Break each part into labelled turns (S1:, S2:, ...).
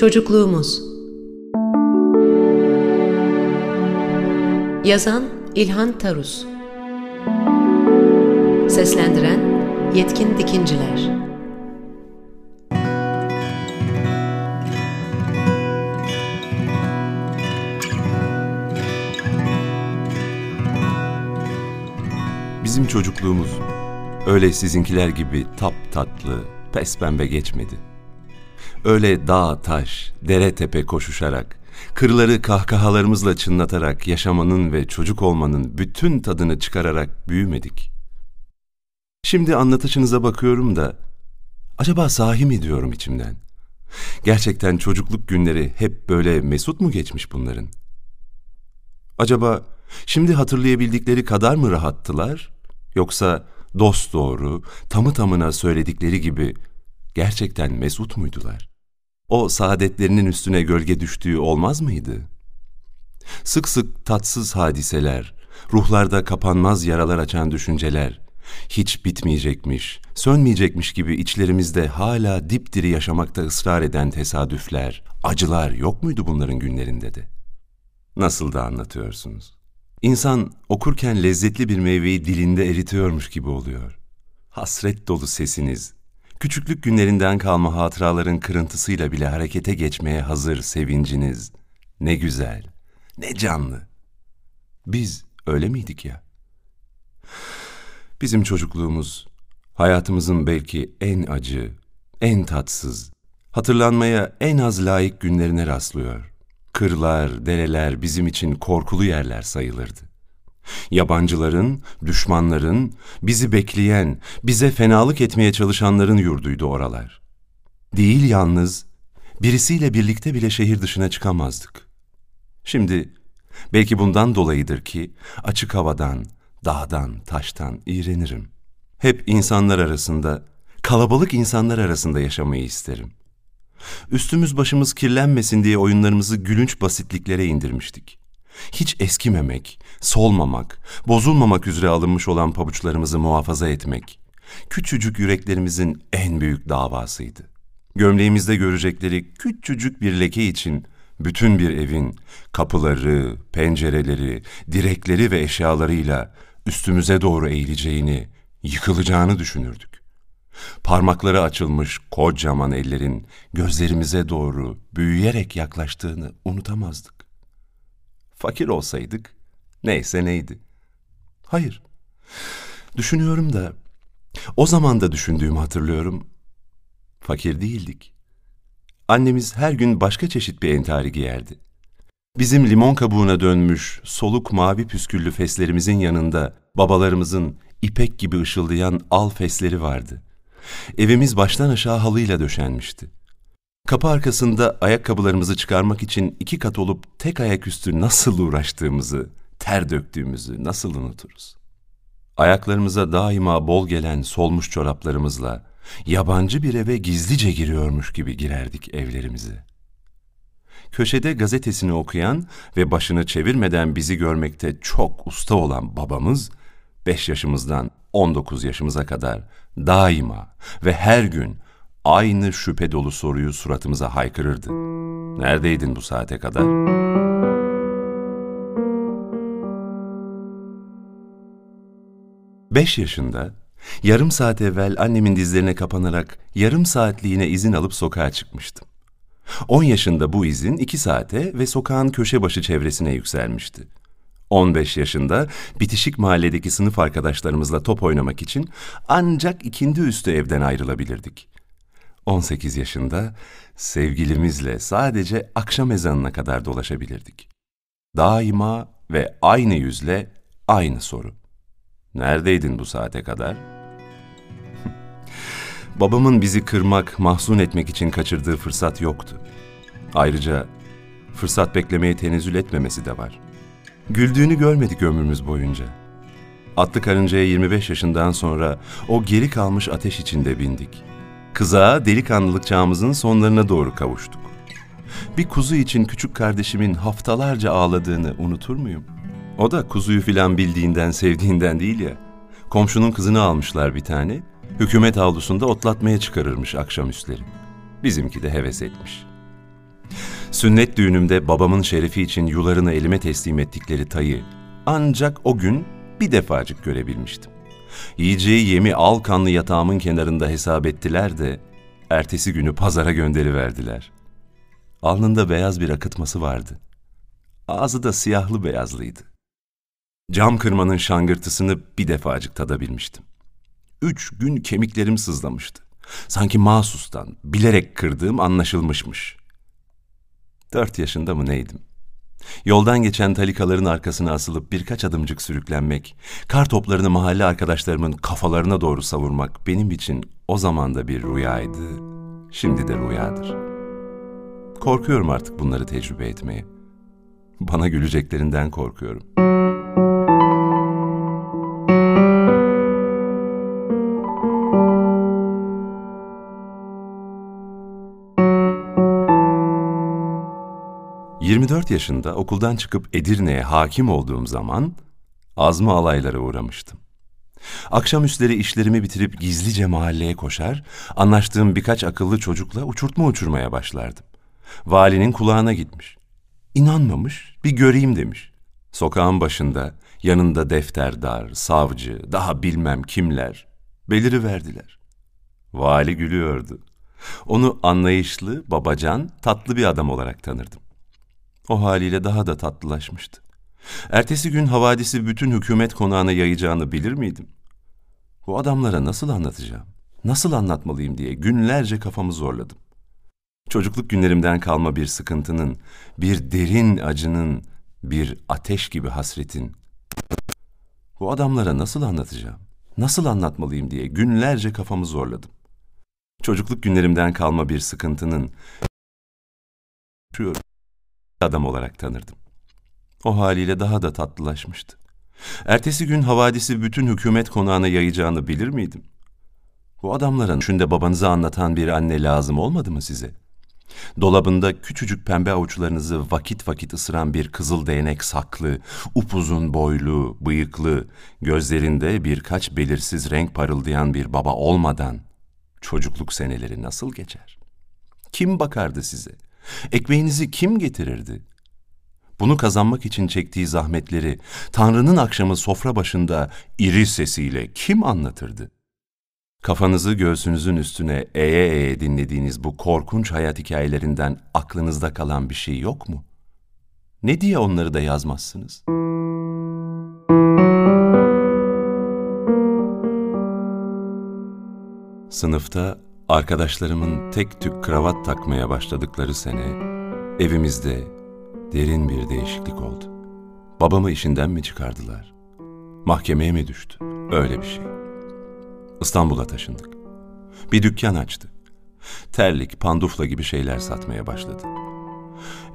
S1: Çocukluğumuz. Yazan İlhan Tarus. Seslendiren Yetkin Dikinciler.
S2: Bizim çocukluğumuz öyle sizinkiler gibi tap tatlı, pes pembe geçmedi. Öyle dağ taş, dere tepe koşuşarak, kırları kahkahalarımızla çınlatarak yaşamanın ve çocuk olmanın bütün tadını çıkararak büyümedik. Şimdi anlatışınıza bakıyorum da, acaba sahi mi diyorum içimden? Gerçekten çocukluk günleri hep böyle mesut mu geçmiş bunların? Acaba şimdi hatırlayabildikleri kadar mı rahattılar? Yoksa dost doğru, tamı tamına söyledikleri gibi gerçekten mesut muydular? O saadetlerinin üstüne gölge düştüğü olmaz mıydı? Sık sık tatsız hadiseler, ruhlarda kapanmaz yaralar açan düşünceler, hiç bitmeyecekmiş, sönmeyecekmiş gibi içlerimizde hala dipdiri yaşamakta ısrar eden tesadüfler, acılar yok muydu bunların günlerinde de? Nasıl da anlatıyorsunuz? İnsan okurken lezzetli bir meyveyi dilinde eritiyormuş gibi oluyor. Hasret dolu sesiniz, küçüklük günlerinden kalma hatıraların kırıntısıyla bile harekete geçmeye hazır sevinciniz. Ne güzel, ne canlı. Biz öyle miydik ya? Bizim çocukluğumuz, hayatımızın belki en acı, en tatsız, hatırlanmaya en az layık günlerine rastlıyor. Kırlar, dereler bizim için korkulu yerler sayılırdı. Yabancıların, düşmanların, bizi bekleyen, bize fenalık etmeye çalışanların yurduydu oralar. Değil yalnız, birisiyle birlikte bile şehir dışına çıkamazdık. Şimdi belki bundan dolayıdır ki açık havadan, dağdan, taştan iğrenirim. Hep insanlar arasında, kalabalık insanlar arasında yaşamayı isterim. Üstümüz başımız kirlenmesin diye oyunlarımızı gülünç basitliklere indirmiştik. Hiç eskimemek, solmamak, bozulmamak üzere alınmış olan pabuçlarımızı muhafaza etmek, küçücük yüreklerimizin en büyük davasıydı. Gömleğimizde görecekleri küçücük bir leke için bütün bir evin kapıları, pencereleri, direkleri ve eşyalarıyla üstümüze doğru eğileceğini, yıkılacağını düşünürdük. Parmakları açılmış kocaman ellerin gözlerimize doğru büyüyerek yaklaştığını unutamazdık. Fakir olsaydık neyse neydi. Hayır. Düşünüyorum da o zaman da düşündüğümü hatırlıyorum. Fakir değildik. Annemiz her gün başka çeşit bir entari giyerdi. Bizim limon kabuğuna dönmüş soluk mavi püsküllü feslerimizin yanında babalarımızın ipek gibi ışıldayan al fesleri vardı. Evimiz baştan aşağı halıyla döşenmişti. Kapı arkasında ayakkabılarımızı çıkarmak için iki kat olup tek ayaküstü nasıl uğraştığımızı, ter döktüğümüzü nasıl unuturuz? Ayaklarımıza daima bol gelen solmuş çoraplarımızla yabancı bir eve gizlice giriyormuş gibi girerdik evlerimize. Köşede gazetesini okuyan ve başını çevirmeden bizi görmekte çok usta olan babamız, beş yaşımızdan 19 yaşımıza kadar daima ve her gün aynı şüphe dolu soruyu suratımıza haykırırdı. Neredeydin bu saate kadar? Beş yaşında, yarım saat evvel annemin dizlerine kapanarak yarım saatliğine izin alıp sokağa çıkmıştım. On yaşında bu izin iki saate ve sokağın köşe başı çevresine yükselmişti. 15 yaşında bitişik mahalledeki sınıf arkadaşlarımızla top oynamak için ancak ikindi üstü evden ayrılabilirdik. 18 yaşında sevgilimizle sadece akşam ezanına kadar dolaşabilirdik. Daima ve aynı yüzle aynı soru. Neredeydin bu saate kadar? Babamın bizi kırmak, mahzun etmek için kaçırdığı fırsat yoktu. Ayrıca fırsat beklemeye tenezzül etmemesi de var. Güldüğünü görmedik ömrümüz boyunca. Atlı karıncaya 25 yaşından sonra o geri kalmış ateş içinde bindik. Kızağa delikanlılık çağımızın sonlarına doğru kavuştuk. Bir kuzu için küçük kardeşimin haftalarca ağladığını unutur muyum? O da kuzuyu filan bildiğinden, sevdiğinden değil ya. Komşunun kızını almışlar bir tane, hükümet avlusunda otlatmaya çıkarırmış akşamüstleri. Bizimki de heves etmiş. Sünnet düğünümde babamın şerefi için yularını elime teslim ettikleri tayı ancak o gün bir defacık görebilmiştim. Yiyeceği yemi al kanlı yatağımın kenarında hesap ettiler de ertesi günü pazara gönderiverdiler. Alnında beyaz bir akıtması vardı. Ağzı da siyahlı beyazlıydı. Cam kırmanın şangırtısını bir defacık tadabilmiştim. Üç gün kemiklerim sızlamıştı. Sanki mahsustan, bilerek kırdığım anlaşılmışmış. Dört yaşında mı neydim? Yoldan geçen talikaların arkasına asılıp birkaç adımcık sürüklenmek, kar toplarını mahalle arkadaşlarımın kafalarına doğru savurmak benim için o zaman da bir rüyaydı, şimdi de rüyadır. Korkuyorum artık bunları tecrübe etmeye. Bana güleceklerinden korkuyorum. 24 yaşında okuldan çıkıp Edirne'ye hakim olduğum zaman azma alaylara uğramıştım. Akşamüstleri işlerimi bitirip gizlice mahalleye koşar, anlaştığım birkaç akıllı çocukla uçurtma uçurmaya başlardım. Valinin kulağına gitmiş. İnanmamış, bir göreyim demiş. Sokağın başında, yanında defterdar, savcı, daha bilmem kimler beliri verdiler. Vali gülüyordu. Onu anlayışlı, babacan, tatlı bir adam olarak tanırdım. O haliyle daha da tatlılaşmıştı. Ertesi gün havadisi bütün hükümet konağına yayacağını bilir miydim? Bu adamlara nasıl anlatacağım, nasıl anlatmalıyım diye günlerce kafamı zorladım. Çocukluk günlerimden kalma bir sıkıntının, bir derin acının, bir ateş gibi hasretin. Bu adamlara nasıl anlatacağım, nasıl anlatmalıyım diye günlerce kafamı zorladım. Çocukluk günlerimden kalma bir sıkıntının, adam olarak tanırdım. O haliyle daha da tatlılaşmıştı. Ertesi gün havadisi bütün hükümet konağına yayacağını bilir miydim? Bu adamların şünde babanızı anlatan bir anne lazım olmadı mı size? Dolabında küçücük pembe avuçlarınızı vakit vakit ısıran bir kızıl değnek saklı, upuzun boylu, bıyıklı, gözlerinde birkaç belirsiz renk parıldayan bir baba olmadan çocukluk seneleri nasıl geçer? Kim bakardı size?'' Ekmeğinizi kim getirirdi? Bunu kazanmak için çektiği zahmetleri Tanrı'nın akşamı sofra başında iri sesiyle kim anlatırdı? Kafanızı göğsünüzün üstüne eğe eğe dinlediğiniz bu korkunç hayat hikayelerinden aklınızda kalan bir şey yok mu? Ne diye onları da yazmazsınız? Sınıfta Arkadaşlarımın tek tük kravat takmaya başladıkları sene evimizde derin bir değişiklik oldu. Babamı işinden mi çıkardılar? Mahkemeye mi düştü? Öyle bir şey. İstanbul'a taşındık. Bir dükkan açtı. Terlik, pandufla gibi şeyler satmaya başladı.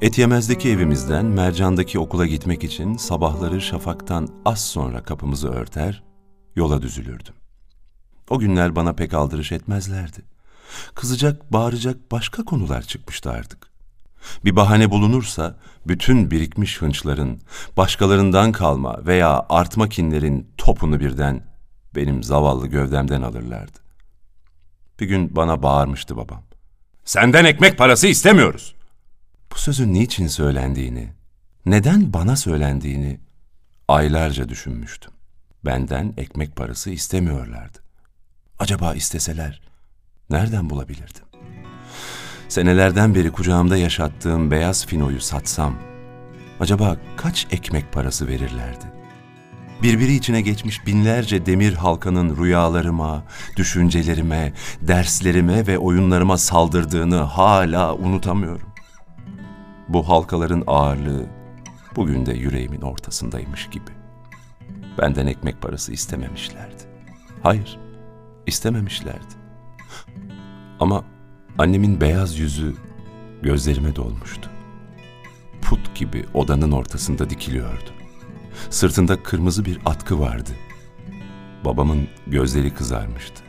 S2: Etyemez'deki evimizden Mercan'daki okula gitmek için sabahları şafaktan az sonra kapımızı örter, yola düzülürdüm. O günler bana pek aldırış etmezlerdi. Kızacak, bağıracak başka konular çıkmıştı artık. Bir bahane bulunursa bütün birikmiş hınçların, başkalarından kalma veya artma kinlerin topunu birden benim zavallı gövdemden alırlardı. Bir gün bana bağırmıştı babam. Senden ekmek parası istemiyoruz. Bu sözün niçin söylendiğini, neden bana söylendiğini aylarca düşünmüştüm. Benden ekmek parası istemiyorlardı. Acaba isteseler nereden bulabilirdim? Senelerden beri kucağımda yaşattığım beyaz finoyu satsam, acaba kaç ekmek parası verirlerdi? Birbiri içine geçmiş binlerce demir halkanın rüyalarıma, düşüncelerime, derslerime ve oyunlarıma saldırdığını hala unutamıyorum. Bu halkaların ağırlığı bugün de yüreğimin ortasındaymış gibi. Benden ekmek parası istememişlerdi. Hayır, istememişlerdi. Ama annemin beyaz yüzü gözlerime dolmuştu. Put gibi odanın ortasında dikiliyordu. Sırtında kırmızı bir atkı vardı. Babamın gözleri kızarmıştı.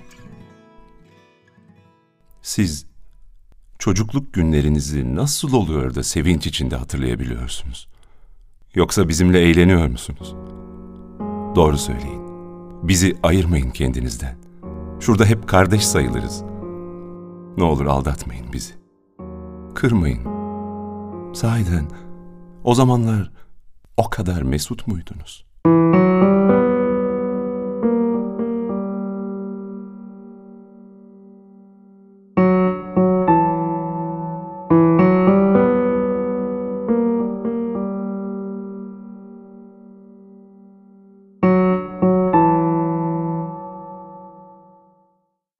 S2: Siz çocukluk günlerinizi nasıl oluyor da sevinç içinde hatırlayabiliyorsunuz? Yoksa bizimle eğleniyor musunuz? Doğru söyleyin. Bizi ayırmayın kendinizden. Şurada hep kardeş sayılırız.'' Ne olur aldatmayın bizi. Kırmayın. Sahiden o zamanlar o kadar mesut muydunuz?''